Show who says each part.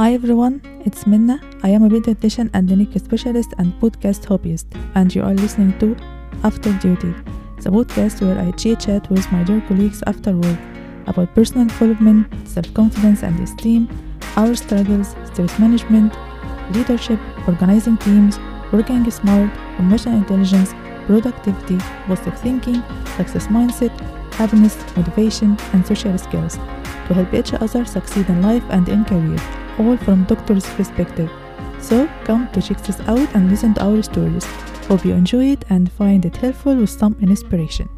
Speaker 1: Hi everyone, it's Menna. I am a pediatrician and clinic specialist and podcast hobbyist, and you are listening to After Duty, the podcast where I chit chat with my dear colleagues after work about personal development, self confidence and esteem, our struggles, stress management, leadership, organizing teams, working smart, emotional intelligence, productivity, positive thinking, success mindset, happiness, motivation, and social skills to help each other succeed in life and in career, all from doctor's perspective. So come to check this out and listen to our stories. Hope you enjoy it and find it helpful with some inspiration.